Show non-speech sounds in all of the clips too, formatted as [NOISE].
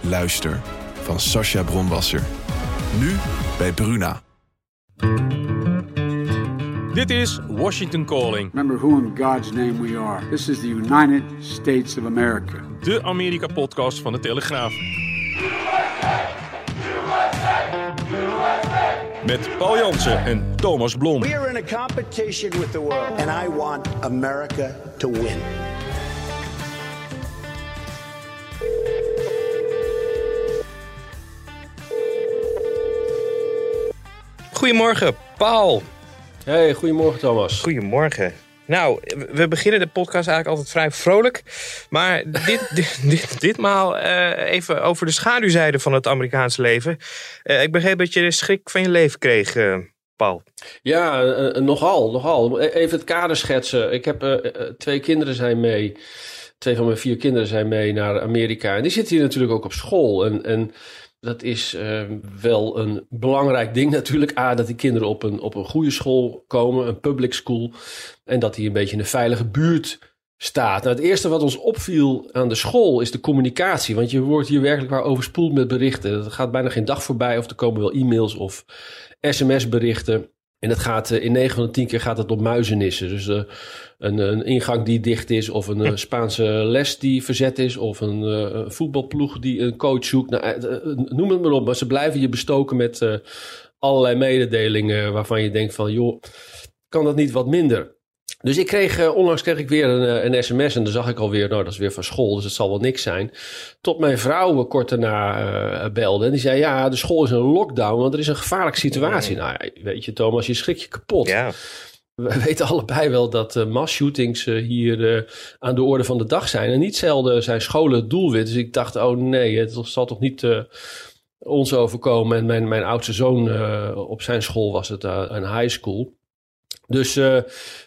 Luister van Sascha Bronwasser. Nu bij Bruna. Dit is Washington Calling, Remember who in God's name we are. This is the United States of America. de Amerika-podcast van de Telegraaf. Met Paul Jansen en Thomas Blom. We are in a competition with the world, and I want America to win. Goedemorgen, Paul. Hey, goedemorgen Thomas. Goedemorgen. Nou, we beginnen de podcast eigenlijk altijd vrij vrolijk. Maar dit, [LAUGHS] dit, dit, ditmaal eh, even over de schaduwzijde van het Amerikaanse leven. Eh, ik begreep dat je de schrik van je leven kreeg, eh, Paul. Ja, nogal, nogal. Even het kader schetsen. Ik heb twee kinderen zijn mee. Twee van mijn vier kinderen zijn mee naar Amerika. En die zitten hier natuurlijk ook op school. En, en dat is eh, wel een belangrijk ding natuurlijk. A, dat die kinderen op een, op een goede school komen, een public school. En dat die een beetje in een veilige buurt staat. Nou, het eerste wat ons opviel aan de school is de communicatie. Want je wordt hier werkelijk waar overspoeld met berichten. Er gaat bijna geen dag voorbij of er komen wel e-mails of sms-berichten. En het gaat, eh, in 9 van de 10 keer gaat het om muizenissen. Dus eh, een, een ingang die dicht is, of een eh, [LAUGHS] Spaanse les die verzet is, of een voetbalploeg die een coach zoekt. Nou, noem het maar op, maar ze blijven je bestoken met allerlei mededelingen waarvan je denkt van, joh, kan dat niet wat minder? Dus ik kreeg, eh, onlangs kreeg ik weer een, eh, een sms en dan zag ik alweer, nou dat is weer van school, dus het zal wel niks zijn. Tot mijn vrouw kort daarna eh, belde en die zei, ja, de school is een lockdown, want er is een gevaarlijke situatie. Nou ja, weet je Thomas, je schrik je kapot. Ja, We [LAUGHS] weten allebei wel dat uh, mass-shootings eh, hier aan de orde van de dag zijn. En niet zelden zijn scholen het doelwit. Dus ik dacht, oh nee, het zal toch niet ons overkomen. En mijn, mijn oudste zoon, op zijn school was het een high school. Dus eh,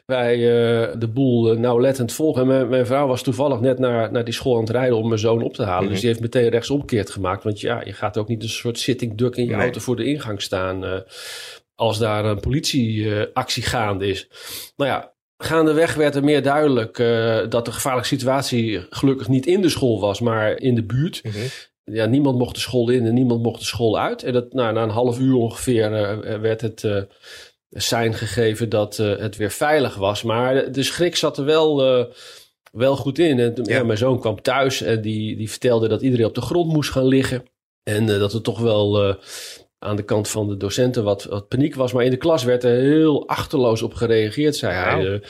wij eh, de boel uh, nauwlettend volgen. En mijn, mijn vrouw was toevallig net naar, naar die school aan het rijden om mijn zoon op te halen. Dus die heeft meteen rechtsomkeerd gemaakt. Want ja, je gaat ook niet een soort sitting duck in je Nee. auto voor de ingang staan. eh, als daar een politieactie gaande is. Nou ja, gaandeweg werd er meer duidelijk eh, dat de gevaarlijke situatie gelukkig niet in de school was, maar in de buurt. Ja, niemand mocht de school in en niemand mocht de school uit. En dat, nou, na een half uur ongeveer eh, werd het eh sein gegeven dat eh, het weer veilig was. Maar de, schrik zat er wel, eh, wel goed in. En toen- Ja. ja, mijn zoon kwam thuis en die, die vertelde dat iedereen op de grond moest gaan liggen. En eh, dat er toch wel aan de kant van de docenten wat, wat paniek was. Maar in de klas werd er heel achterloos op gereageerd, zei hij. De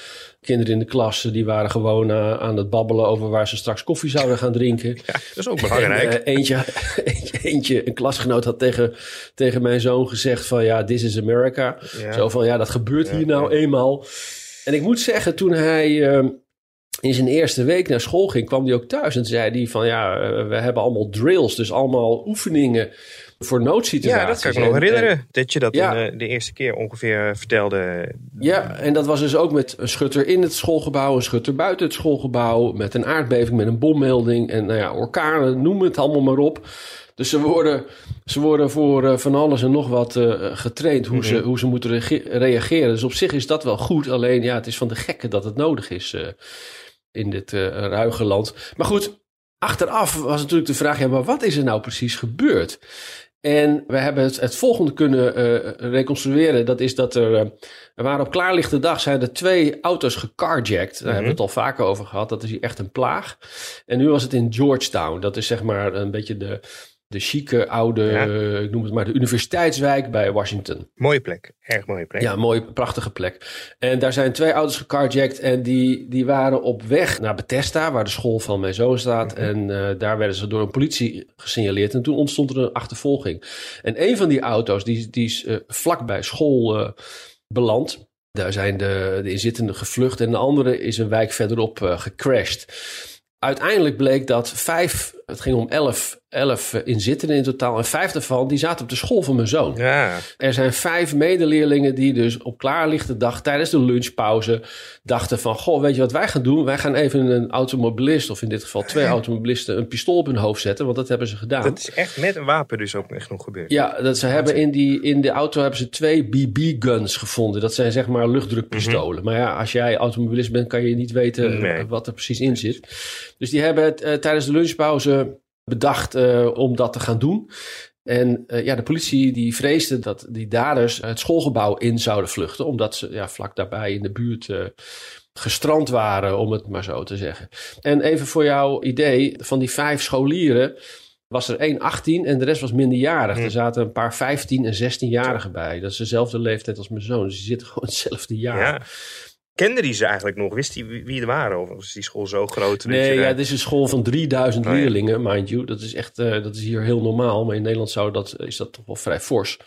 kinderen in de klas eh, die waren gewoon eh, aan het babbelen over waar ze straks koffie zouden gaan drinken. [LAUGHS] dat is ook belangrijk. En, eh, eentje, [LAUGHS] eentje, eentje, een klasgenoot had tegen, tegen mijn zoon gezegd van ja, this is America. Ja. Zo van ja, dat gebeurt hier nou eenmaal. En ik moet zeggen, toen hij eh, in zijn eerste week naar school ging, kwam hij ook thuis en zei hij van ja, eh, we hebben allemaal drills, dus allemaal oefeningen voor noodsituaties. ja, dat kan ik me nog En- herinneren. dat je dat Ja. in, eh, de eerste keer ongeveer eh, vertelde. Ja, en dat was dus ook met een schutter in het schoolgebouw, een schutter buiten het schoolgebouw, met een aardbeving, met een bommelding en nou ja, orkanen, noem het allemaal maar op. Dus ze worden, ze worden voor eh, van alles en nog wat getraind hoe, ze, hoe ze moeten reage- reageren. Dus op zich is dat wel goed, alleen ja, het is van de gekken dat het nodig is in dit ruige land. Maar goed, achteraf was natuurlijk de vraag, ja, maar wat is er nou precies gebeurd? En we hebben het, het volgende kunnen eh, reconstrueren. Dat is dat er, eh, er waren op klaarlichte dag zijn er twee auto's gecarjacked. Daar hebben we het al vaker over gehad. Dat is hier echt een plaag. En nu was het in Georgetown. Dat is zeg maar een beetje de, de chique oude, Ja. eh, ik noem het maar de universiteitswijk bij Washington. Mooie plek. Erg mooie plek. Ja, mooie, prachtige plek. En daar zijn twee auto's gecarjacked en die, die waren op weg naar Bethesda, waar de school van mijn zoon staat. En eh, daar werden ze door een politie gesignaleerd en toen ontstond er een achtervolging. En een van die auto's, die, die is eh, vlak bij school beland. Daar zijn de, de inzittenden gevlucht en de andere is een wijk verderop gecrashed. Uiteindelijk bleek dat vijf, het ging om elf elf eh, inzittenden in totaal. En vijf daarvan die zaten op de school van mijn zoon. Ja. Er zijn vijf medeleerlingen die dus op klaarlichte dag tijdens de lunchpauze dachten van... Goh, weet je wat wij gaan doen? Wij gaan even een automobilist, of in dit geval twee [LAUGHS] automobilisten, een pistool op hun hoofd zetten. Want dat hebben ze gedaan. Dat is echt met een wapen dus ook echt nog gebeurd. Ja, dat ze hebben in, die, in de auto hebben ze twee BB-guns gevonden. Dat zijn zeg maar luchtdrukpistolen. Maar ja, als jij automobilist bent, kan je niet weten Nee. wat er precies in zit. Dus die hebben eh, tijdens de lunchpauze bedacht eh, om dat te gaan doen. En eh, ja, de politie die vreesde dat die daders het schoolgebouw in zouden vluchten. Omdat ze ja, vlak daarbij in de buurt eh, gestrand waren, om het maar zo te zeggen. En even voor jouw idee, van die vijf scholieren was er één 18 en de rest was minderjarig. Er zaten een paar 15 en 16-jarigen bij. Dat is dezelfde leeftijd als mijn zoon. Dus die zitten gewoon [LAUGHS] hetzelfde jaar. Ja. Kende die ze eigenlijk nog? Wist hij wie, wie er waren? Of was die school zo groot? Nee, ja, dit is een school van 3000 Oh, ja. leerlingen, mind you. Dat is echt, eh, dat is hier heel normaal. Maar in Nederland zou dat, is dat toch wel vrij fors.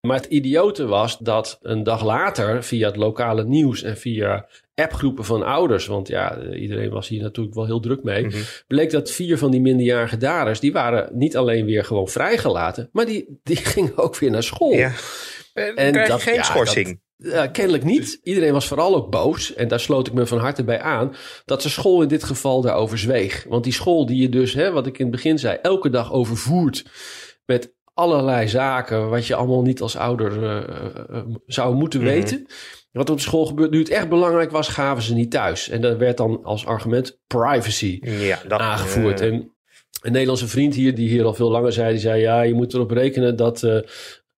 Maar het idiote was dat een dag later, via het lokale nieuws en via appgroepen van ouders, want ja, eh, iedereen was hier natuurlijk wel heel druk mee, Mhm. bleek dat vier van die minderjarige daders, die waren niet alleen weer gewoon vrijgelaten, maar die, die [LAUGHS] gingen ook weer naar school. Ja. En krijg je dat- geen ja, schorsing. Ja, kennelijk niet. Iedereen was vooral ook boos. En daar sloot ik me van harte bij aan. Dat de school in dit geval daarover zweeg. Want die school die je dus, hè, wat ik in het begin zei, elke dag overvoert met allerlei zaken. wat je allemaal niet als ouder eh, eh, zou moeten Mhm. weten. Wat op school gebeurt, nu het echt belangrijk was, gaven ze niet thuis. En dat werd dan als argument privacy Ja, dat, aangevoerd. eh, En een Nederlandse vriend hier, die hier al veel langer zei, die zei: Ja, je moet erop rekenen dat eh,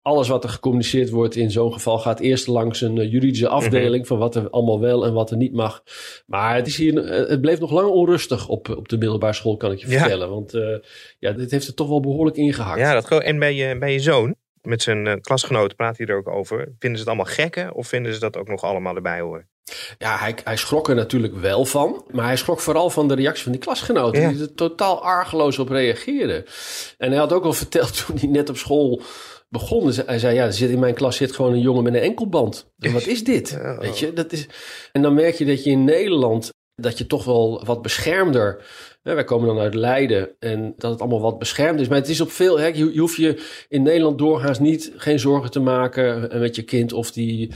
alles wat er gecommuniceerd wordt in zo'n geval gaat eerst langs een eh, juridische afdeling van wat er allemaal wel en wat er niet mag. Maar het, is hier, eh, het bleef nog lang onrustig op, op de middelbare school, kan ik je Ja. vertellen. Want eh, ja, dit heeft er toch wel behoorlijk ingehakt. ja, dat. En bij je, bij je zoon, met zijn klasgenoten, praat hij er ook over. Vinden ze het allemaal gekken? Of vinden ze dat ook nog allemaal erbij horen? Ja, hij, hij schrok er natuurlijk wel van. Maar hij schrok vooral van de reactie van die klasgenoten. Ja. Die er totaal argeloos op reageerden. En hij had ook al verteld [LAUGHS] toen hij net op school begon. Hij zei, ja, er zit in mijn klas zit gewoon een jongen met een enkelband. En wat is dit? [LAUGHS] Ja. Weet je, dat is... En dan merk je dat je in Nederland, dat je toch wel wat beschermder... Hè, wij komen dan uit Leiden en dat het allemaal wat beschermd is. Maar het is op veel... Hè, je, je hoeft je in Nederland doorgaans niet geen zorgen te maken met je kind... of die,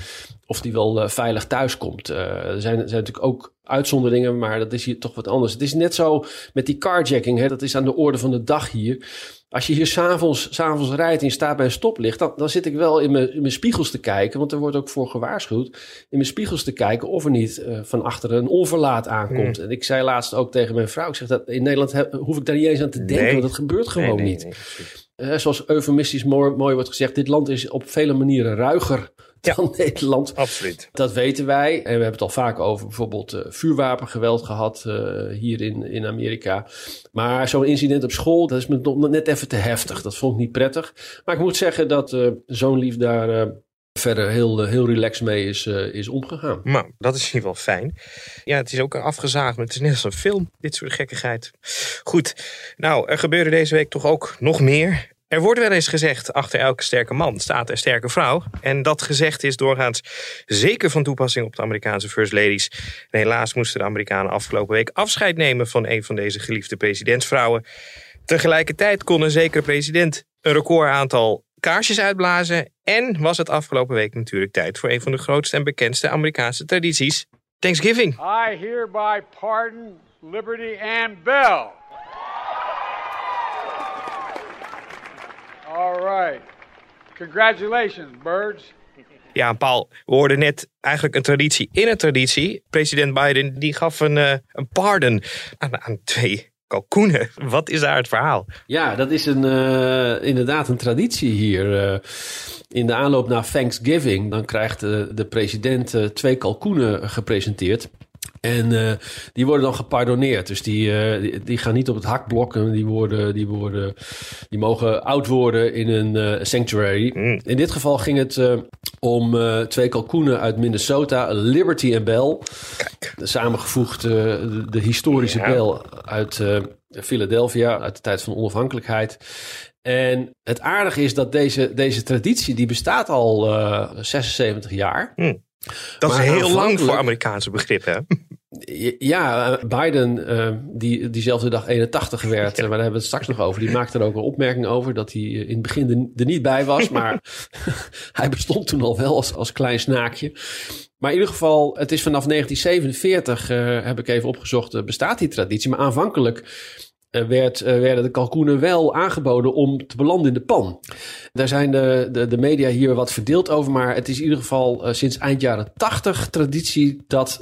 of die wel eh, veilig thuis komt. Eh, er zijn, er zijn natuurlijk ook uitzonderingen, maar dat is hier toch wat anders. Het is net zo met die carjacking, hè, dat is aan de orde van de dag hier. Als je hier s'avonds, s'avonds rijdt en je staat bij een stoplicht, dan, dan zit ik wel in mijn, in mijn spiegels te kijken, want er wordt ook voor gewaarschuwd, in mijn spiegels te kijken of er niet eh, van achteren een onverlaat aankomt. En ik zei laatst ook tegen mijn vrouw, ik zeg dat in Nederland heb- hoef ik daar niet eens aan te denken, Nee. want dat gebeurt gewoon Nee, nee, niet. Eh, zoals eufemistisch mooi, mooi wordt gezegd, dit land is op vele manieren ruiger Ja. [LAUGHS] dan Nederland. Absoluut. Dat weten wij. En we hebben het al vaak over bijvoorbeeld eh, vuurwapengeweld gehad eh, hier in, in Amerika. Maar zo'n incident op school, dat is me nog net even te heftig. Dat vond ik niet prettig. Maar ik moet zeggen dat eh, zo'n lief daar verder heel, heel relaxed mee is, is omgegaan. Nou, dat is in ieder geval fijn. Ja, het is ook afgezaagd, maar het is net als een film, dit soort gekkigheid. Goed, nou, er gebeurde deze week toch ook nog meer. Er wordt wel eens gezegd, achter elke sterke man staat een sterke vrouw. En dat gezegd is doorgaans zeker van toepassing op de Amerikaanse first ladies. En helaas moesten de Amerikanen afgelopen week afscheid nemen van een van deze geliefde presidentsvrouwen. Tegelijkertijd kon een zekere president een record aantal kaarsjes uitblazen. En was het afgelopen week natuurlijk tijd voor een van de grootste en bekendste Amerikaanse tradities, Thanksgiving. I hereby pardon Liberty Ann Bell. All right. Congratulations, birds. Ja, Paul, we hoorden net eigenlijk een traditie in een traditie. President Biden die gaf een, eh, een pardon aan, aan twee kalkoenen. [LAUGHS] Wat is daar het verhaal? Ja, dat is een, eh, inderdaad een traditie hier. eh. in de aanloop naar Thanksgiving, dan krijgt de, de president twee kalkoenen gepresenteerd. En eh, die worden dan gepardonneerd. Dus die, eh, die, die gaan niet op het hakblok. en Die, worden, die, worden, die mogen oud worden in een eh, sanctuary. Mm. In dit geval ging het eh, om eh, twee kalkoenen uit Minnesota. Liberty en Bell. Samengevoegd eh, de, de historische Ja. Bell uit eh, Philadelphia. Uit de tijd van onafhankelijkheid. En het aardige is dat deze, deze traditie, die bestaat al eh 76 jaar. Dat Maar is heel lang voor Amerikaanse begrippen. Ja, Biden, uh, die diezelfde dag 81 werd, [LAUGHS] ja. maar daar hebben we het straks nog over. Die maakte er ook een opmerking over dat hij in het begin er, er niet bij was. [LAUGHS] Maar [LAUGHS] hij bestond toen al wel als, als klein snaakje. Maar in ieder geval, het is vanaf 1947, uh, heb ik even opgezocht, bestaat die traditie. Maar aanvankelijk werd, werden de kalkoenen wel aangeboden om te belanden in de pan. Daar zijn de, de, de media hier wat verdeeld over, maar het is in ieder geval sinds eind jaren 80 traditie dat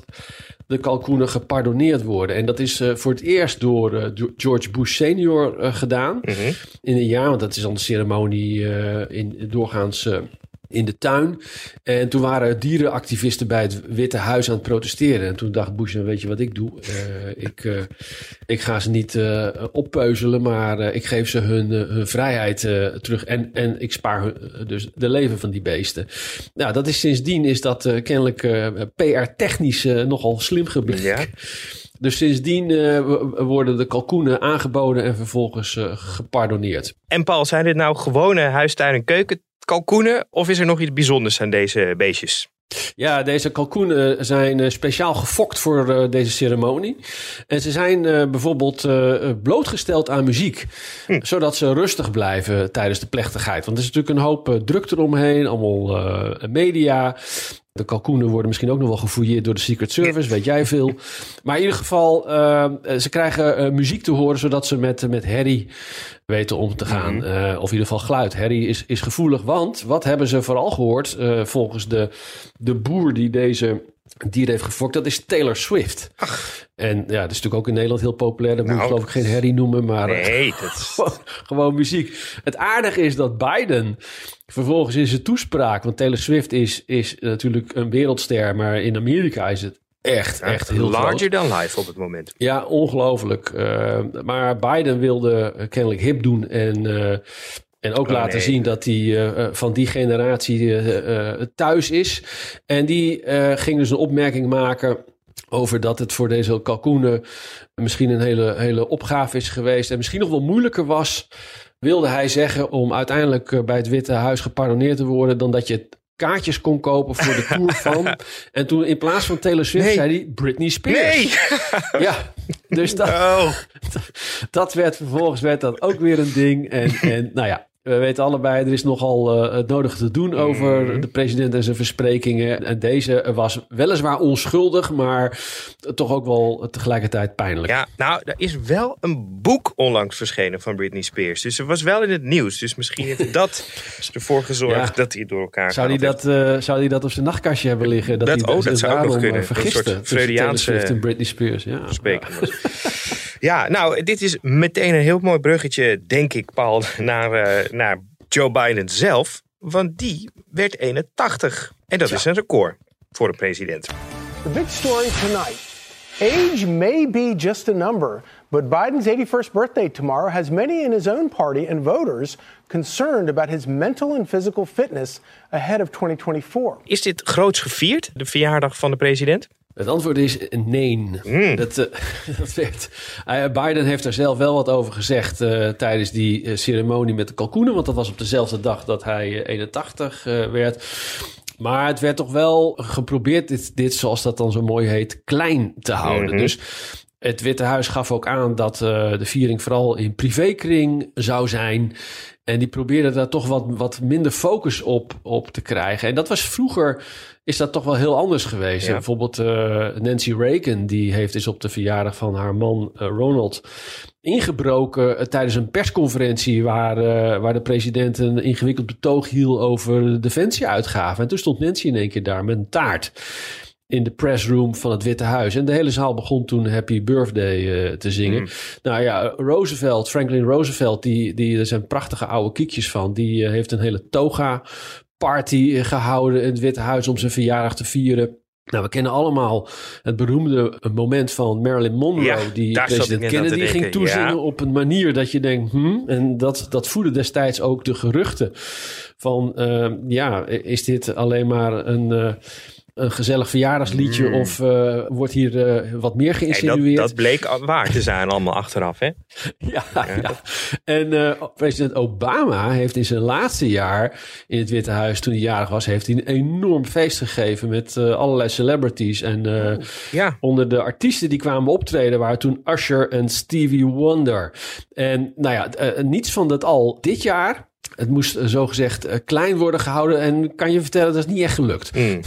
de kalkoenen gepardonneerd worden. En dat is uh, voor het eerst door uh, George Bush senior uh, gedaan. Mm -hmm. In een jaar, want dat is dan de ceremonie in, doorgaans in de tuin. En toen waren dierenactivisten bij het Witte Huis aan het protesteren. En toen dacht Bush, weet je wat ik doe? Uh, ik, uh, ik ga ze niet uh, oppeuzelen, maar ik geef ze hun, hun vrijheid terug. En, en ik spaar hun, dus de leven van die beesten. Nou, dat is sindsdien is dat kennelijk PR-technisch nogal slim gebleken. Ja. Dus sindsdien uh, worden de kalkoenen aangeboden en vervolgens uh, gepardonneerd. En Paul, zijn dit nou gewone huistuin- en keukenkalkoenen? Of is er nog iets bijzonders aan deze beestjes? Ja, deze kalkoenen zijn speciaal gefokt voor uh, deze ceremonie. En ze zijn bijvoorbeeld blootgesteld aan muziek. Hm. Zodat ze rustig blijven tijdens de plechtigheid. Want er is natuurlijk een hoop druk eromheen. Allemaal media. De kalkoenen worden misschien ook nog wel gefouilleerd door de Secret Service, weet jij veel. Maar in ieder geval, uh, ze krijgen uh, muziek te horen zodat ze met, met herrie weten om te gaan. Mm -hmm. uh, of in ieder geval geluid. Herrie is, is gevoelig, want wat hebben ze vooral gehoord volgens de, de boer die deze dier heeft gefokt, dat is Taylor Swift. Ach. En ja, dat is natuurlijk ook in Nederland heel populair. Dat nou, moet ik geloof ik geen herrie noemen, maar nee, dat is... [LAUGHS] gewoon, gewoon muziek. Het aardige is dat Biden vervolgens in zijn toespraak, want Taylor Swift is, is natuurlijk een wereldster, maar in Amerika is het echt, ja, echt heel Larger groot. than life op het moment. Ja, ongelooflijk. Uh, maar Biden wilde kennelijk hip doen en... Uh, en ook oh, laten nee. zien dat hij uh, van die generatie uh, thuis is. En die ging dus een opmerking maken over dat het voor deze kalkoenen misschien een hele, hele opgave is geweest. En misschien nog wel moeilijker was, wilde hij zeggen, om uiteindelijk bij het Witte Huis gepardonneerd te worden, dan dat je kaartjes kon kopen voor de tour [LAUGHS] van. En toen in plaats van Taylor Swift nee. zei hij Britney Spears. Nee. [LAUGHS] ja, dus dat, oh. [LAUGHS] dat werd vervolgens werd dat ook weer een ding. En, en nou ja, we weten allebei, er is nogal uh, het nodige te doen over mm. de president en zijn versprekingen. En deze was weliswaar onschuldig, maar toch ook wel tegelijkertijd pijnlijk. Ja, nou, er is wel een boek onlangs verschenen van Britney Spears. Dus ze was wel in het nieuws. Dus misschien heeft [LAUGHS] dat ervoor gezorgd ja. dat hij door elkaar zou hij dat, uh, Zou hij dat op zijn nachtkastje hebben liggen? Dat, dat, hij, oh, dat zou ook nog kunnen. Vergisten, een soort Freudiaanse en Britney Spears. Ja. ja, [LAUGHS] nou, dit is meteen een heel mooi bruggetje, denk ik, Paul, naar... Uh, naar Joe Biden zelf, want die werd 81. En dat ja. is een record voor de president. The big story tonight. Age may be just a number, but Biden's 81st birthday tomorrow has many in his own party and voters concerned about his mental and physical fitness ahead of 2024. Is dit groots gevierd, de verjaardag van de president? Het antwoord is nee. Mm. Dat, uh, [LAUGHS] dat werd, uh, Biden heeft er zelf wel wat over gezegd uh, tijdens die ceremonie met de kalkoenen. Want dat was op dezelfde dag dat hij 81 werd. Maar het werd toch wel geprobeerd, dit, dit zoals dat dan zo mooi heet, klein te houden. Mm -hmm. Dus het Witte Huis gaf ook aan dat de viering vooral in privékring zou zijn. En die probeerde daar toch wat, wat minder focus op, op te krijgen. En dat was vroeger is dat toch wel heel anders geweest. Ja. Bijvoorbeeld uh, Nancy Reagan, die heeft dus op de verjaardag van haar man uh, Ronald ingebroken uh, tijdens een persconferentie waar, waar de president een ingewikkeld betoog hield over de defensieuitgaven. En toen stond Nancy in één keer daar met een taart in de pressroom van het Witte Huis. En de hele zaal begon toen Happy Birthday uh, te zingen. Mm. Nou ja, Roosevelt, Franklin Roosevelt, die, die, er zijn prachtige oude kiekjes van. Die uh, heeft een hele toga party gehouden in het Witte Huis om zijn verjaardag te vieren. Nou, we kennen allemaal het beroemde moment van Marilyn Monroe, ja, die president Kennedy ging toezingen ja. op een manier dat je denkt, hmm, en dat, dat voedde destijds ook de geruchten van, uh, ja, is dit alleen maar een, uh, een gezellig verjaardagsliedje Mm. of eh, wordt hier eh, wat meer Hey, dat, geïnsinueerd? dat bleek waar te zijn allemaal achteraf, hè? [LAUGHS] Ja, ja. En eh, president Obama heeft in zijn laatste jaar in het Witte Huis, toen hij jarig was, heeft hij een enorm feest gegeven met allerlei celebrities. En Ja. onder de artiesten die kwamen optreden waren toen Usher en Stevie Wonder. En nou ja, niets van dat al dit jaar. Het moest eh, zogezegd eh, klein worden gehouden. En kan je vertellen, dat is niet echt gelukt. [LAUGHS] Mm.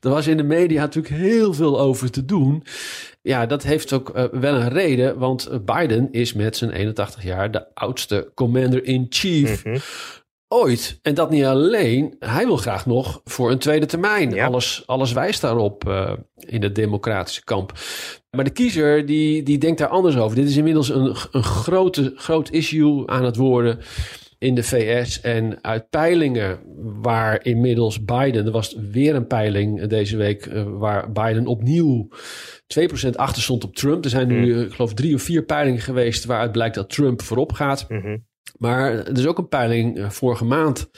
Er was in de media natuurlijk heel veel over te doen. Ja, dat heeft ook eh, wel een reden. Want Biden is met zijn 81 jaar de oudste commander-in-chief Mhm. ooit. En dat niet alleen. Hij wil graag nog voor een tweede termijn. Ja. Alles, alles wijst daarop in het democratische kamp. Maar de kiezer die, die denkt daar anders over. Dit is inmiddels een, een grote, groot issue aan het worden in de VS. En uit peilingen waar inmiddels Biden... Er was weer een peiling deze week eh, waar Biden opnieuw 2% achter stond op Trump. Er zijn nu, eh, ik geloof, drie of vier peilingen geweest... waaruit blijkt dat Trump voorop gaat. Mhm. Maar er is ook een peiling eh, vorige maand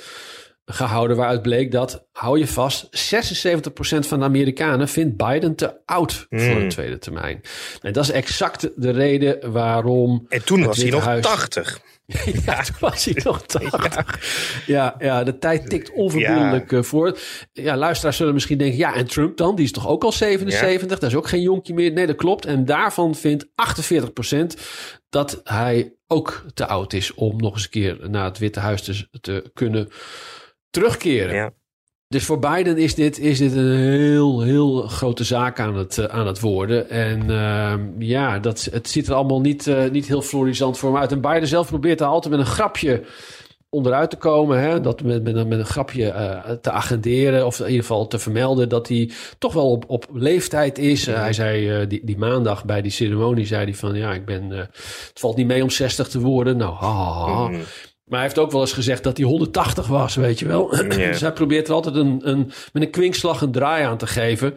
gehouden waaruit bleek dat, hou je vast, 76% van de Amerikanen vindt Biden te oud voor Hmm. een tweede termijn. En dat is exact de reden waarom. En toen was hij nog Huis- 80. [LAUGHS] ja, toen was hij nog [LAUGHS] 80. Ja, ja, de tijd tikt onverbiddelijk eh, voort. Ja, luisteraars zullen misschien denken, ja, en Trump dan? Die is toch ook al 77? Dat is ook geen jonkje meer. Nee, dat klopt. En daarvan vindt 48% dat hij ook te oud is om nog eens een keer naar het Witte Huis te, te kunnen terugkeren. Ja. Dus voor Biden is dit, is dit een heel, heel grote zaak aan het, eh, aan het worden. En ehm, ja, dat, het ziet er allemaal niet, eh, niet heel florisant voor hem uit. En Biden zelf probeert daar altijd met een grapje onderuit te komen. Hè? Dat met, met, een- met een grapje eh, te agenderen. Of in ieder geval te vermelden dat hij toch wel op, op leeftijd is. Hij zei die, die maandag bij die ceremonie, zei hij van ja, ik ben, het valt niet mee om 60 te worden. Nou, ha. Maar hij heeft ook wel eens gezegd dat hij 180 was, weet je wel. Dus [CLEARS THROAT] hij probeert er altijd een, een, met een kwinkslag een draai aan te geven.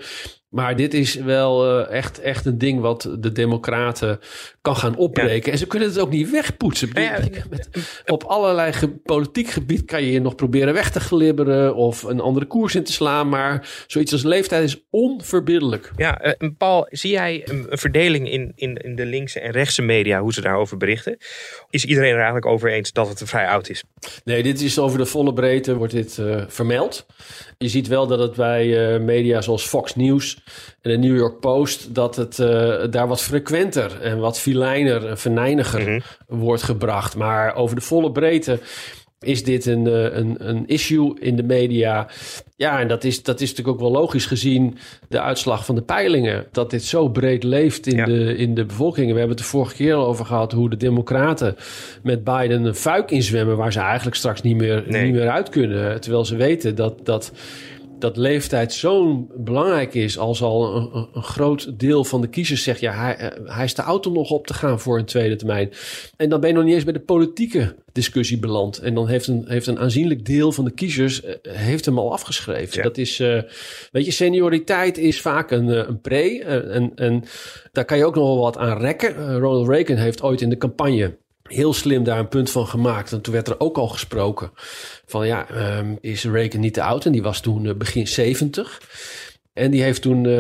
Maar dit is wel eh, echt, echt een ding wat de democraten kan gaan opbreken. En ze kunnen het ook niet wegpoetsen. Ja, met- op allerlei ge- politiek gebied kan je je nog proberen weg te glibberen... of een andere koers in te slaan. Maar zoiets als leeftijd is onverbiddelijk. Ja, en Paul, zie jij een, een verdeling in, in, in de linkse en rechtse media, hoe ze daarover berichten? Is iedereen er eigenlijk over eens dat het vrij oud is? Nee, dit is over de volle breedte wordt dit eh, vermeld. Je ziet wel dat het bij media zoals Fox News en de New York Post... dat het eh, daar wat frequenter en wat filijner en venijniger wordt gebracht. Maar over de volle breedte is dit een, eh, een, een issue in de media. Ja, en dat is, dat is natuurlijk ook wel logisch gezien de uitslag van de peilingen. Dat dit zo breed leeft in, Ja. de, in de bevolking. We hebben het de vorige keer al over gehad hoe de Democraten met Biden een fuik inzwemmen. waar ze eigenlijk straks niet meer, Nee. niet meer uit kunnen. Terwijl ze weten dat. dat dat leeftijd zo belangrijk is als al een, groot deel van de kiezers zegt... ja, hij, eh, hij is te oud om nog op te gaan voor een tweede termijn. En dan ben je nog niet eens bij de politieke discussie beland. En dan heeft een, heeft een aanzienlijk deel van de kiezers eh, heeft hem al afgeschreven. Ja. Dat is, eh, weet je, senioriteit is vaak een, een pre. en, en daar kan je ook nog wel wat aan rekken. Ronald Reagan heeft ooit in de campagne heel slim daar een punt van gemaakt. En toen werd er ook al gesproken van ja, ehm, is Reagan niet te oud? En die was toen eh, begin 70. En die heeft toen eh,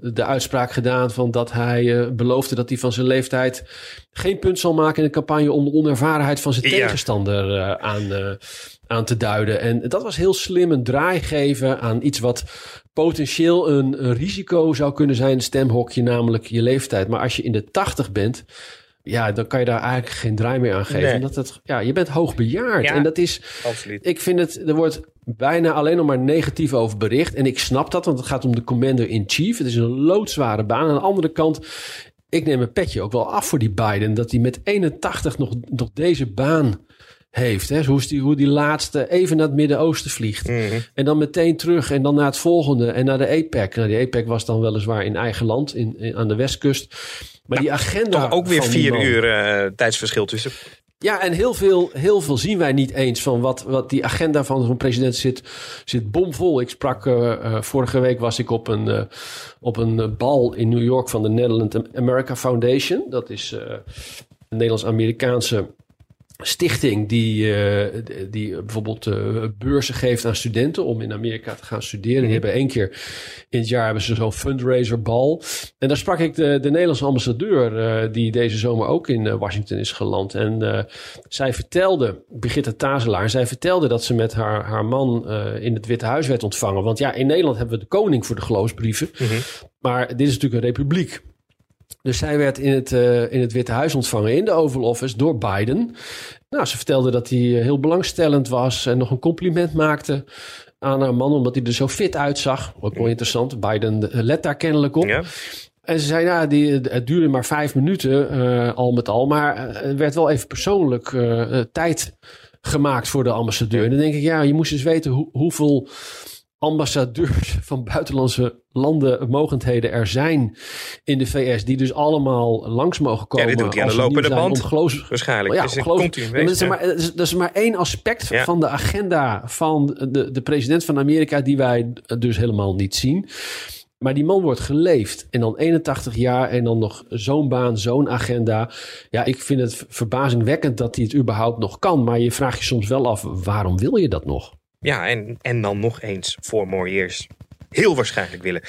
de uitspraak gedaan van dat hij eh, beloofde dat hij van zijn leeftijd geen punt zal maken in de campagne om de onervarenheid van zijn Ja. tegenstander aan, aan te duiden. En dat was heel slim een draai geven aan iets wat potentieel een, een risico zou kunnen zijn, een stemhokje, namelijk je leeftijd. Maar als je in de 80 bent, ja, dan kan je daar eigenlijk geen draai meer aan geven. Nee. Omdat het, ja, je bent hoogbejaard. Ja. En dat is, Absoluut. ik vind het, er wordt bijna alleen nog maar negatief over bericht. En ik snap dat, want het gaat om de commander-in-chief. Het is een loodzware baan. Aan de andere kant, ik neem een petje ook wel af voor die Biden. Dat hij met 81 nog, nog deze baan heeft. Hè? Hoe, is die, hoe die laatste even naar het Midden-Oosten vliegt. Mhm. En dan meteen terug en dan naar het volgende. En naar de APEC. Nou, die APEC was dan weliswaar in eigen land, in, in- aan de westkust. Maar die agenda Toch ook weer vier uur eh, tijdsverschil tussen. ja, en heel veel, heel veel zien wij niet eens van wat, wat die agenda van zo'n president zit, zit bomvol. Ik sprak, eh, eh, vorige week was ik op een, op een bal in New York van de Netherlands America Foundation. Dat is een Nederlands-Amerikaanse stichting die, uh, die bijvoorbeeld uh, beurzen geeft aan studenten om in Amerika te gaan studeren. Die hebben één keer in het jaar hebben ze zo'n fundraiser bal. En daar sprak ik de, de Nederlandse ambassadeur uh, die deze zomer ook in Washington is geland. En zij vertelde, Brigitte Tazelaar, zij vertelde dat ze met haar, haar man in het Witte Huis werd ontvangen. Want ja, in Nederland hebben we de koning voor de geloofsbrieven. Mm -hmm. Maar dit is natuurlijk een republiek. Dus zij werd in het, uh, in het Witte Huis ontvangen in de Oval Office door Biden. Nou, ze vertelde dat hij heel belangstellend was en nog een compliment maakte aan haar man, omdat hij er zo fit uitzag. Ook wel interessant. Biden let daar kennelijk op. Ja. En ze zei, nou, die, het duurde maar vijf minuten, uh, al met al. Maar er werd wel even persoonlijk uh, tijd gemaakt voor de ambassadeur. En dan denk ik, ja, je moest eens weten hoe, hoeveel ambassadeurs van buitenlandse landen mogendheden er zijn in de VS, die dus allemaal langs mogen komen. Ja, dit doet hij aan de lopende band. Waarschijnlijk. Ja, dus ja, dat, is maar, dat is maar één aspect ja. van de agenda van de, de president van Amerika, die wij dus helemaal niet zien. Maar die man wordt geleefd. En dan 81 jaar en dan nog zo'n baan, zo'n agenda. Ja, ik vind het verbazingwekkend dat hij het überhaupt nog kan. Maar je vraagt je soms wel af, waarom wil je dat nog? Ja, en, en dan nog eens voor more years. Heel waarschijnlijk willen.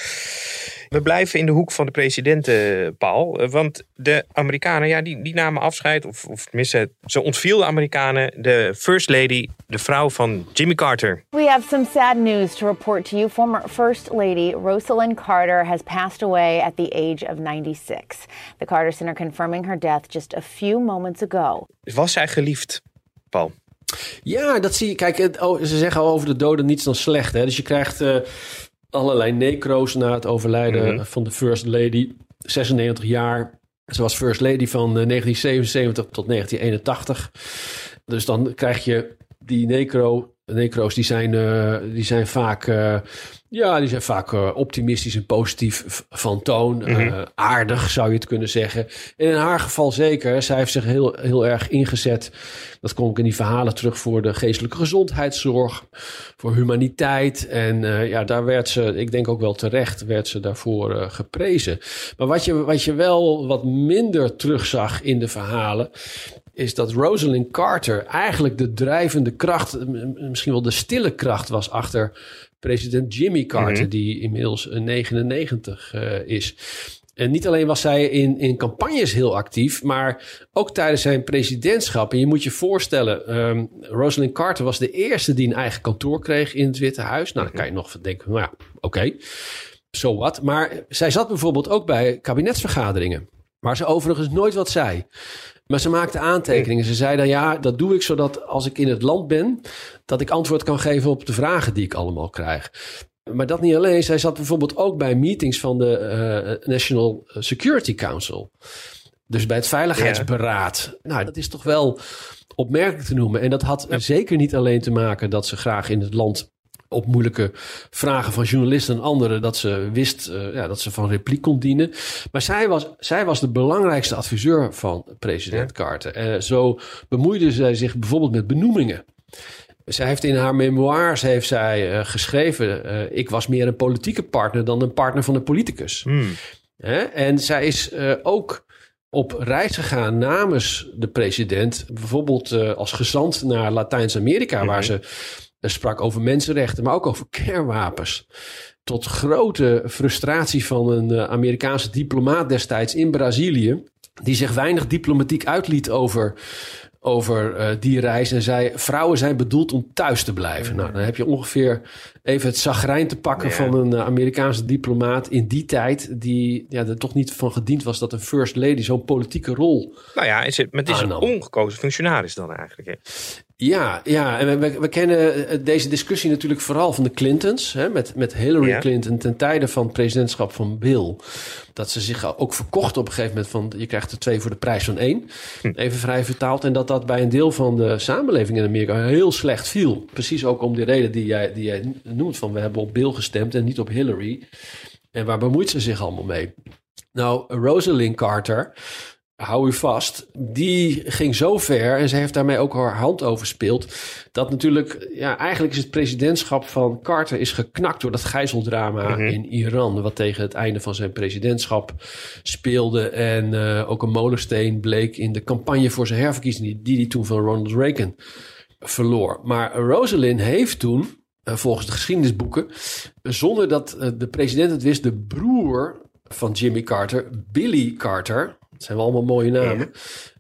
We blijven in de hoek van de presidenten, Paul. Want de Amerikanen, ja, die, die namen afscheid. Of, of tenminste, ze ontviel de Amerikanen. De First Lady, de vrouw van Jimmy Carter. We have some sad news to report to you. Former First Lady Rosalind Carter has passed away at the age of 96. The Carter Center confirming her death just a few moments ago. Was zij geliefd, Paul? Ja, dat zie je. Kijk, het, oh, ze zeggen over de doden niets dan slecht. Hè? Dus je krijgt uh, allerlei necro's na het overlijden mm -hmm. van de First Lady. 96 jaar. Ze was First Lady van uh, 1977 tot 1981. Dus dan krijg je die necro. Necro's die zijn, uh, die zijn vaak ja, die zijn vaak uh, optimistisch en positief van toon. Mm -hmm. uh, aardig zou je het kunnen zeggen. En in haar geval zeker. Zij heeft zich heel, heel erg ingezet. Dat kom ik in die verhalen terug voor de geestelijke gezondheidszorg. Voor humaniteit. En uh, ja, daar werd ze, ik denk ook wel terecht, werd ze daarvoor geprezen. Maar wat je, wat je wel wat minder terugzag in de verhalen is dat Rosalind Carter eigenlijk de drijvende kracht, misschien wel de stille kracht was achter president Jimmy Carter, mm -hmm. die inmiddels 99 uh, is. En niet alleen was zij in, in campagnes heel actief, maar ook tijdens zijn presidentschap. En je moet je voorstellen, um, Rosalind Carter was de eerste die een eigen kantoor kreeg in het Witte Huis. Nou, dan kan je nog denken, nou ja, oké, okay, zo so wat. Maar zij zat bijvoorbeeld ook bij kabinetsvergaderingen, waar ze overigens nooit wat zei. Maar ze maakte aantekeningen. Ze zei dan ja, dat doe ik zodat als ik in het land ben, dat ik antwoord kan geven op de vragen die ik allemaal krijg. Maar dat niet alleen. Zij zat bijvoorbeeld ook bij meetings van de uh, National Security Council. Dus bij het Veiligheidsberaad. Ja. Nou, dat is toch wel opmerkelijk te noemen. En dat had ja. zeker niet alleen te maken dat ze graag in het land op moeilijke vragen van journalisten en anderen dat ze wist uh, ja, dat ze van repliek kon dienen. Maar zij was, zij was de belangrijkste adviseur van president. Carter. Uh, zo bemoeide zij zich bijvoorbeeld met benoemingen. Zij heeft in haar memoires heeft zij, uh, geschreven: Ik was meer een politieke partner dan een partner van een politicus. Hmm. en zij is ook op reis gegaan namens de president. Bijvoorbeeld als gezant naar Latijns-Amerika, mm -hmm. waar ze sprak over mensenrechten, maar ook over kernwapens. Tot grote frustratie van een uh, Amerikaanse diplomaat destijds in Brazilië, die zich weinig diplomatiek uitliet over, over uh, die reis en zei: vrouwen zijn bedoeld om thuis te blijven. Nou, dan heb je ongeveer even het zagrijn te pakken van een uh, Amerikaanse diplomaat in die tijd, die ja, er toch niet van gediend was dat een first lady zo'n politieke rol. Nou ja, is het, maar het is aannam. een ongekozen functionaris dan eigenlijk. Hè? Ja, ja, en we, we, kennen deze discussie natuurlijk vooral van de Clintons. Hè, met, met Hillary ja. Clinton ten tijde van het presidentschap van Bill. Dat ze zich ook verkocht op een gegeven moment van... je krijgt er twee voor de prijs van één. Hm. Even vrij vertaald. En dat dat bij een deel van de samenleving in Amerika heel slecht viel. Precies ook om die reden die jij, die jij noemt van... we hebben op Bill gestemd en niet op Hillary. En waar bemoeit ze zich allemaal mee? Nou, Rosalind Carter hou u vast, die ging zo ver en ze heeft daarmee ook haar hand overspeeld. Dat natuurlijk, ja, eigenlijk is het presidentschap van Carter is geknakt door dat gijzeldrama Mhm. in Iran. Wat tegen het einde van zijn presidentschap speelde. En eh, ook een molensteen bleek in de campagne voor zijn herverkiezing, die die hij toen van Ronald Reagan verloor. Maar Rosalind heeft toen, eh, volgens de geschiedenisboeken, zonder dat eh, de president het wist, de broer van Jimmy Carter, Billy Carter, dat zijn wel allemaal mooie namen,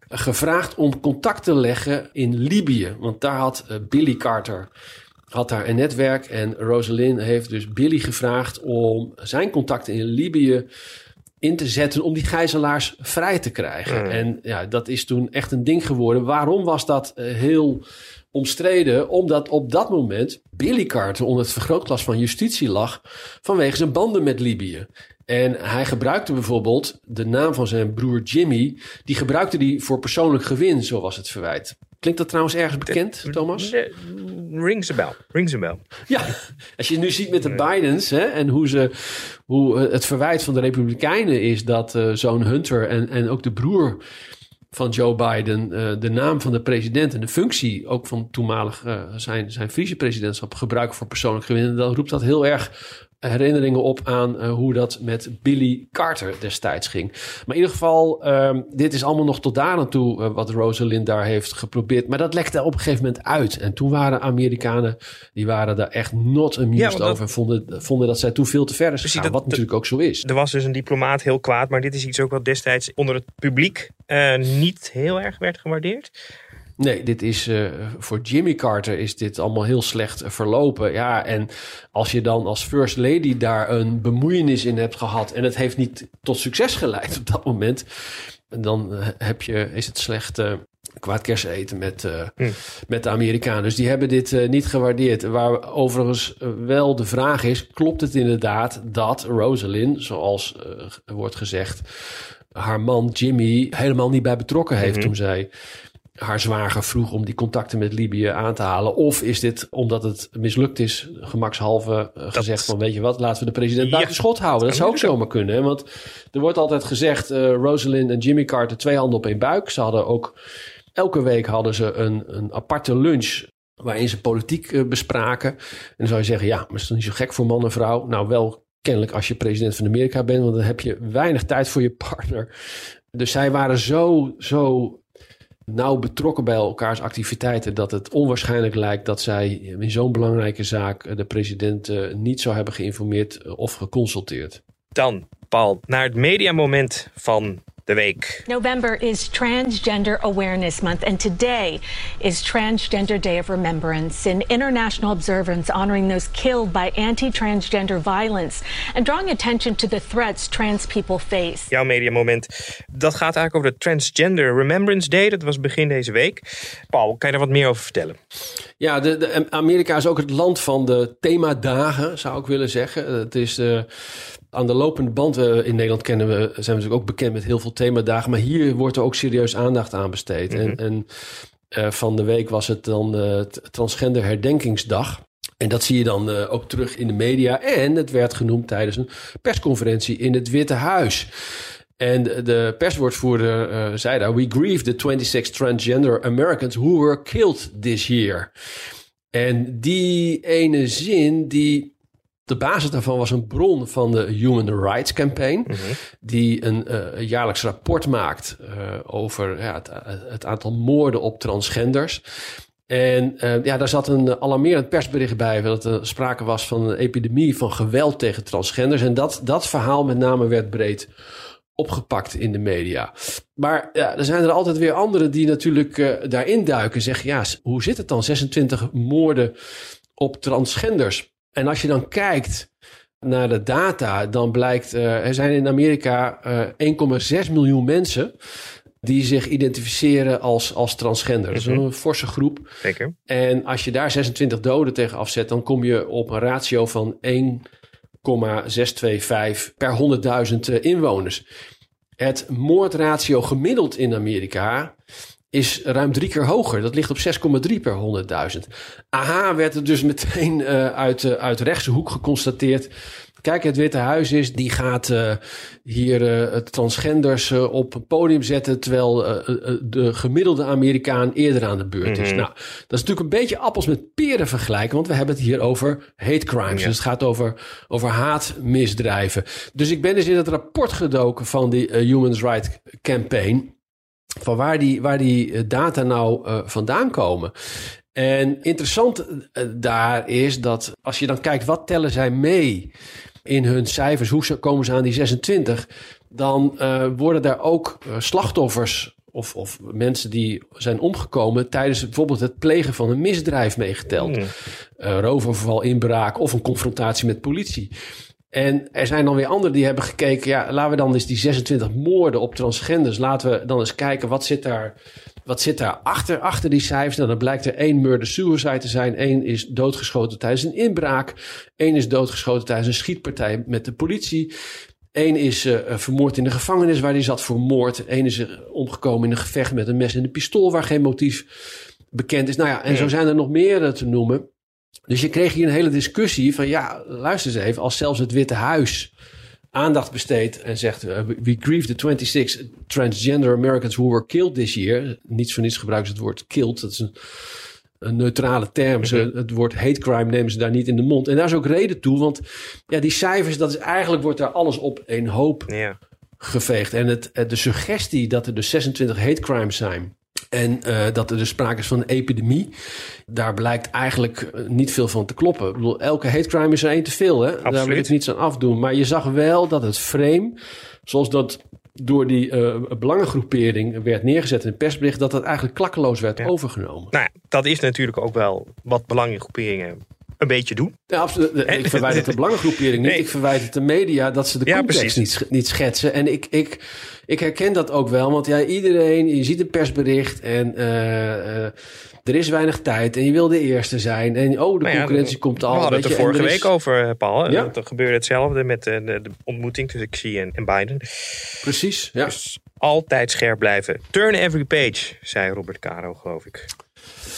gevraagd om contact te leggen in Libië. Want daar had eh, Billy Carter had daar een netwerk en Rosalind heeft dus Billy gevraagd om zijn contacten in Libië in te zetten om die gijzelaars vrij te krijgen. En ja, dat is toen echt een ding geworden. Waarom was dat eh, heel omstreden? Omdat op dat moment Billy Carter onder het vergrootglas van justitie lag vanwege zijn banden met Libië. En hij gebruikte bijvoorbeeld de naam van zijn broer Jimmy. Die gebruikte hij voor persoonlijk gewin, zo was het verwijt. Klinkt dat trouwens ergens bekend, Thomas? Eh, Rings a bell. Rings a bell. Ja, als je nu ziet met de Bidens hè, en hoe, ze, hoe eh, het verwijt van de Republikeinen is dat eh, zo'n Hunter en, en ook de broer van Joe Biden eh, de naam van de president en de functie ook van toenmalig eh, zijn, zijn vicepresidentschap gebruiken voor persoonlijk gewin. Dan roept dat heel erg herinneringen op aan eh, hoe dat met Billy Carter destijds ging. Maar in ieder geval, ehm, dit is allemaal nog tot daar aan toe eh, wat Rosalind daar heeft geprobeerd. Maar dat lekte op een gegeven moment uit. En toen waren Amerikanen, die waren daar echt not amused Ja, want dat- over. En vonden, vonden dat zij toen veel te ver is gegaan. dat- wat natuurlijk ook zo is. Er was dus een diplomaat heel kwaad, maar dit is iets ook wat destijds onder het publiek eh, niet heel erg werd gewaardeerd. Nee, dit is eh, voor Jimmy Carter is dit allemaal heel slecht eh, verlopen. Ja, en als je dan als first lady daar een bemoeienis in hebt gehad en het heeft niet tot succes geleid op dat moment, dan eh, heb je, is het slecht eh, kwaad eten met, eh, met de Amerikanen. Dus die hebben dit niet gewaardeerd. Waar overigens wel de vraag is, klopt het inderdaad dat Rosalind, zoals wordt gezegd, haar man Jimmy helemaal niet bij betrokken heeft toen zij haar zwager vroeg om die contacten met Libië aan te halen? Of is dit omdat het mislukt is, gemakshalve eh, gezegd van weet je wat, laten we de president Ja, buiten schot houden. Dat zou ook zomaar kunnen. Hè? Want er wordt altijd gezegd, eh Rosalind en Jimmy Carter twee handen op één buik. Ze hadden ook, elke week hadden ze een, een aparte lunch waarin ze politiek eh, bespraken. En dan zou je zeggen, ja, maar is toch niet zo gek voor man en vrouw? Nou, wel kennelijk als je president van Amerika bent, want dan heb je weinig tijd voor je partner. Dus zij waren zo, zo nauw betrokken bij elkaars activiteiten dat het onwaarschijnlijk lijkt dat zij in zo'n belangrijke zaak eh, de president eh, niet zou hebben geïnformeerd eh, of geconsulteerd. Dan, Paul, naar het mediamoment van de week. November is Transgender Awareness Month, and today is Transgender Day of Remembrance, an international observance honoring those killed by anti transgender violence and drawing attention to the threats trans people face. Jouw mediamoment, dat gaat eigenlijk over de Transgender Remembrance Day. Dat was begin deze week. Paul, kan je daar wat meer over vertellen? Ja, de, de, Amerika is ook het land van de themadagen, zou ik willen zeggen. Het is eh, aan de lopende band. eh, in Nederland kennen we, zijn we natuurlijk ook bekend met heel veel themadagen. Maar hier wordt er ook serieus aandacht aan besteed. En, en eh, van de week was het dan eh, Transgender Herdenkingsdag. En dat zie je dan ook terug in de media. En het werd genoemd tijdens een persconferentie in het Witte Huis. En de- de perswoordvoerder zei daar... We grieve the 26 transgender Americans who were killed this year. En die ene zin, die... De basis daarvan was een bron van de Human Rights Campaign... die een eh, jaarlijks rapport maakt eh, over ja, het, het aantal moorden op transgenders... En eh, ja, daar zat een alarmerend persbericht bij dat er sprake was van een epidemie van geweld tegen transgenders. En dat, dat verhaal met name werd breed opgepakt in de media. Maar ja, er zijn er altijd weer anderen die natuurlijk daarin duiken. Zeggen, ja, hoe zit het dan? 26 moorden op transgenders. En als je dan kijkt naar de data, dan blijkt... eh, er zijn in Amerika eh 1,6 miljoen mensen die zich identificeren als, als transgender. Dat is een forse groep. Zeker. En als je daar 26 doden tegen afzet, dan kom je op een ratio van 1,625 per 100.000 eh, inwoners. Het moordratio gemiddeld in Amerika is ruim drie keer hoger. Dat ligt op 6,3 per 100.000. Aha, werd er dus meteen eh, uit, eh, uit rechtse hoek geconstateerd Kijk, het Witte Huis is, die gaat uh, hier uh, transgenders uh, op een podium zetten, terwijl de gemiddelde Amerikaan eerder aan de beurt is. Mhm. Nou, dat is natuurlijk een beetje appels met peren vergelijken, want we hebben het hier over hate crimes. Ja. Dus het gaat over, over haatmisdrijven. Dus ik ben dus in het rapport gedoken van die Human Rights Campaign, van waar die, waar die data nou vandaan komen. En interessant daar is dat als je dan kijkt, wat tellen zij mee in hun cijfers? Hoe komen ze aan die 26? Dan uh, worden daar ook uh, slachtoffers of, of mensen die zijn omgekomen tijdens bijvoorbeeld het plegen van een misdrijf meegeteld. Mm. Uh, roofoverval, inbraak of een confrontatie met politie. En er zijn dan weer anderen die hebben gekeken, ja, laten we dan eens die 26 moorden op transgenders, laten we dan eens kijken wat zit daar wat zit daar achter, achter die cijfers? Nou, dan blijkt er één murder-suicide te zijn. één is doodgeschoten tijdens een inbraak. één is doodgeschoten tijdens een schietpartij met de politie. Eén is uh, vermoord in de gevangenis waar hij zat voor moord. Eén is er omgekomen in een gevecht met een mes en een pistool waar geen motief bekend is. Nou ja, en zo zijn er nog meer te noemen. Dus je kreeg hier een hele discussie van ja, luister eens even. Als zelfs het Witte Huis aandacht besteedt en zegt: uh, We grieve the 26 transgender Americans who were killed this year. Niets voor niets gebruiken ze het woord killed. Dat is een, een neutrale term. Ze, het woord hate crime nemen ze daar niet in de mond. En daar is ook reden toe, want ja, die cijfers, dat is eigenlijk wordt daar alles op een hoop ja. geveegd. En het, de suggestie dat er dus 26 hate crimes zijn. En uh, dat er dus sprake is van een epidemie. Daar blijkt eigenlijk niet veel van te kloppen. Ik bedoel, elke hate crime is er één te veel. Hè? Absoluut. Daar wil ik niets aan afdoen. Maar je zag wel dat het frame, zoals dat door die uh, belangengroepering werd neergezet in het persbericht, dat dat eigenlijk klakkeloos werd ja. overgenomen. Nou, dat is natuurlijk ook wel wat belangengroeperingen een beetje doen. Ja, absoluut. Ik verwijt het de belangengroepering niet. Nee. Ik verwijt het de media dat ze de ja, context niet, niet schetsen. En ik, ik, ik herken dat ook wel. Want ja, iedereen, je ziet een persbericht en uh, uh, er is weinig tijd. En je wil de eerste zijn. En oh, de nou concurrentie ja, komt al. We hadden het er vorige is... week over, Paul. Ja? Gebeurde hetzelfde met de, de, de ontmoeting tussen Xi en, en Biden. Precies, ja. Dus altijd scherp blijven. Turn every page, zei Robert Caro, geloof ik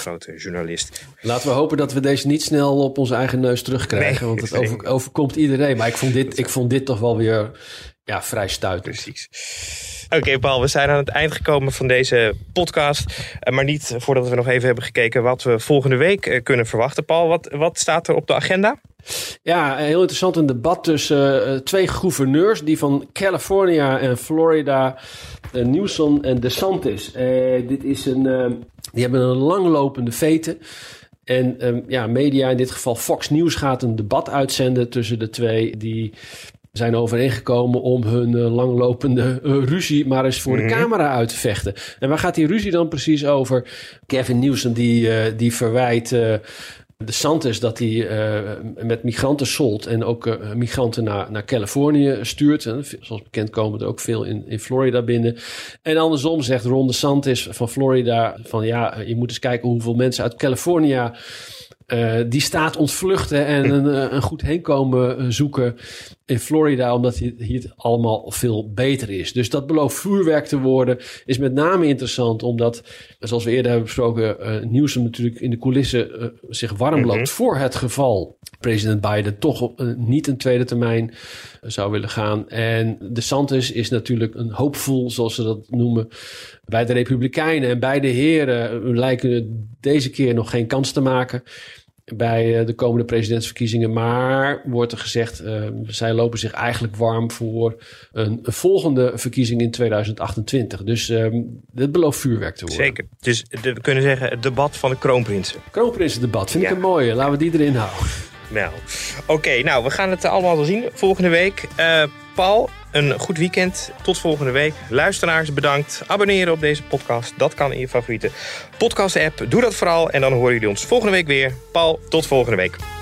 grote journalist. Laten we hopen dat we deze niet snel op onze eigen neus terugkrijgen. Nee, want het [LAUGHS] over, overkomt iedereen. Maar ik vond, dit, ik vond dit toch wel weer ja, vrij stuitend. Precies. Oké, Paul, we zijn aan het eind gekomen van deze podcast. Maar niet voordat we nog even hebben gekeken wat we volgende week kunnen verwachten. Paul, wat, wat staat er op de agenda? Ja, heel interessant een debat tussen twee gouverneurs, die van California en Florida, Newsom en DeSantis. Dit is een, die hebben een langlopende vete. En um, ja, media, in dit geval Fox News, gaat een debat uitzenden tussen de twee die zijn overeengekomen om hun uh, langlopende uh, ruzie maar eens voor de camera uit te vechten. En waar gaat die ruzie dan precies over? Kevin Newsom die, uh, die verwijt de Santis dat hij met migranten solt en ook migranten naar, naar Californië stuurt. En zoals bekend komen er ook veel in, in Florida binnen. En andersom zegt Ron DeSantis van Florida van ja, je moet eens kijken hoeveel mensen uit California uh, die staat ontvluchten en [LAUGHS] een, een goed heenkomen zoeken in Florida, omdat hier het allemaal veel beter is. Dus dat belooft vuurwerk te worden, is met name interessant, omdat, zoals we eerder hebben besproken, uh, Newsom natuurlijk in de coulissen uh, zich warm loopt mm -hmm. voor het geval president Biden toch op, uh, niet een tweede termijn zou willen gaan. En DeSantis is natuurlijk een hoopvol, zoals ze dat noemen, bij de Republikeinen. En beide heren lijken deze keer nog geen kans te maken bij de komende presidentsverkiezingen. Maar wordt er gezegd, uh, zij lopen zich eigenlijk warm voor een, een volgende verkiezing in 2028. Dus um, dit belooft vuurwerk te worden. Zeker. Dus de, we kunnen zeggen het debat van de kroonprinsen. Kroonprinsendebat, vind ja. ik een mooie. Laten we die erin houden. Nou, oké. Okay, nou, we gaan het allemaal zien volgende week. Uh, Paul, een goed weekend. Tot volgende week. Luisteraars, bedankt. Abonneren op deze podcast. Dat kan in je favoriete podcast-app. Doe dat vooral. En dan horen jullie ons volgende week weer. Paul, tot volgende week.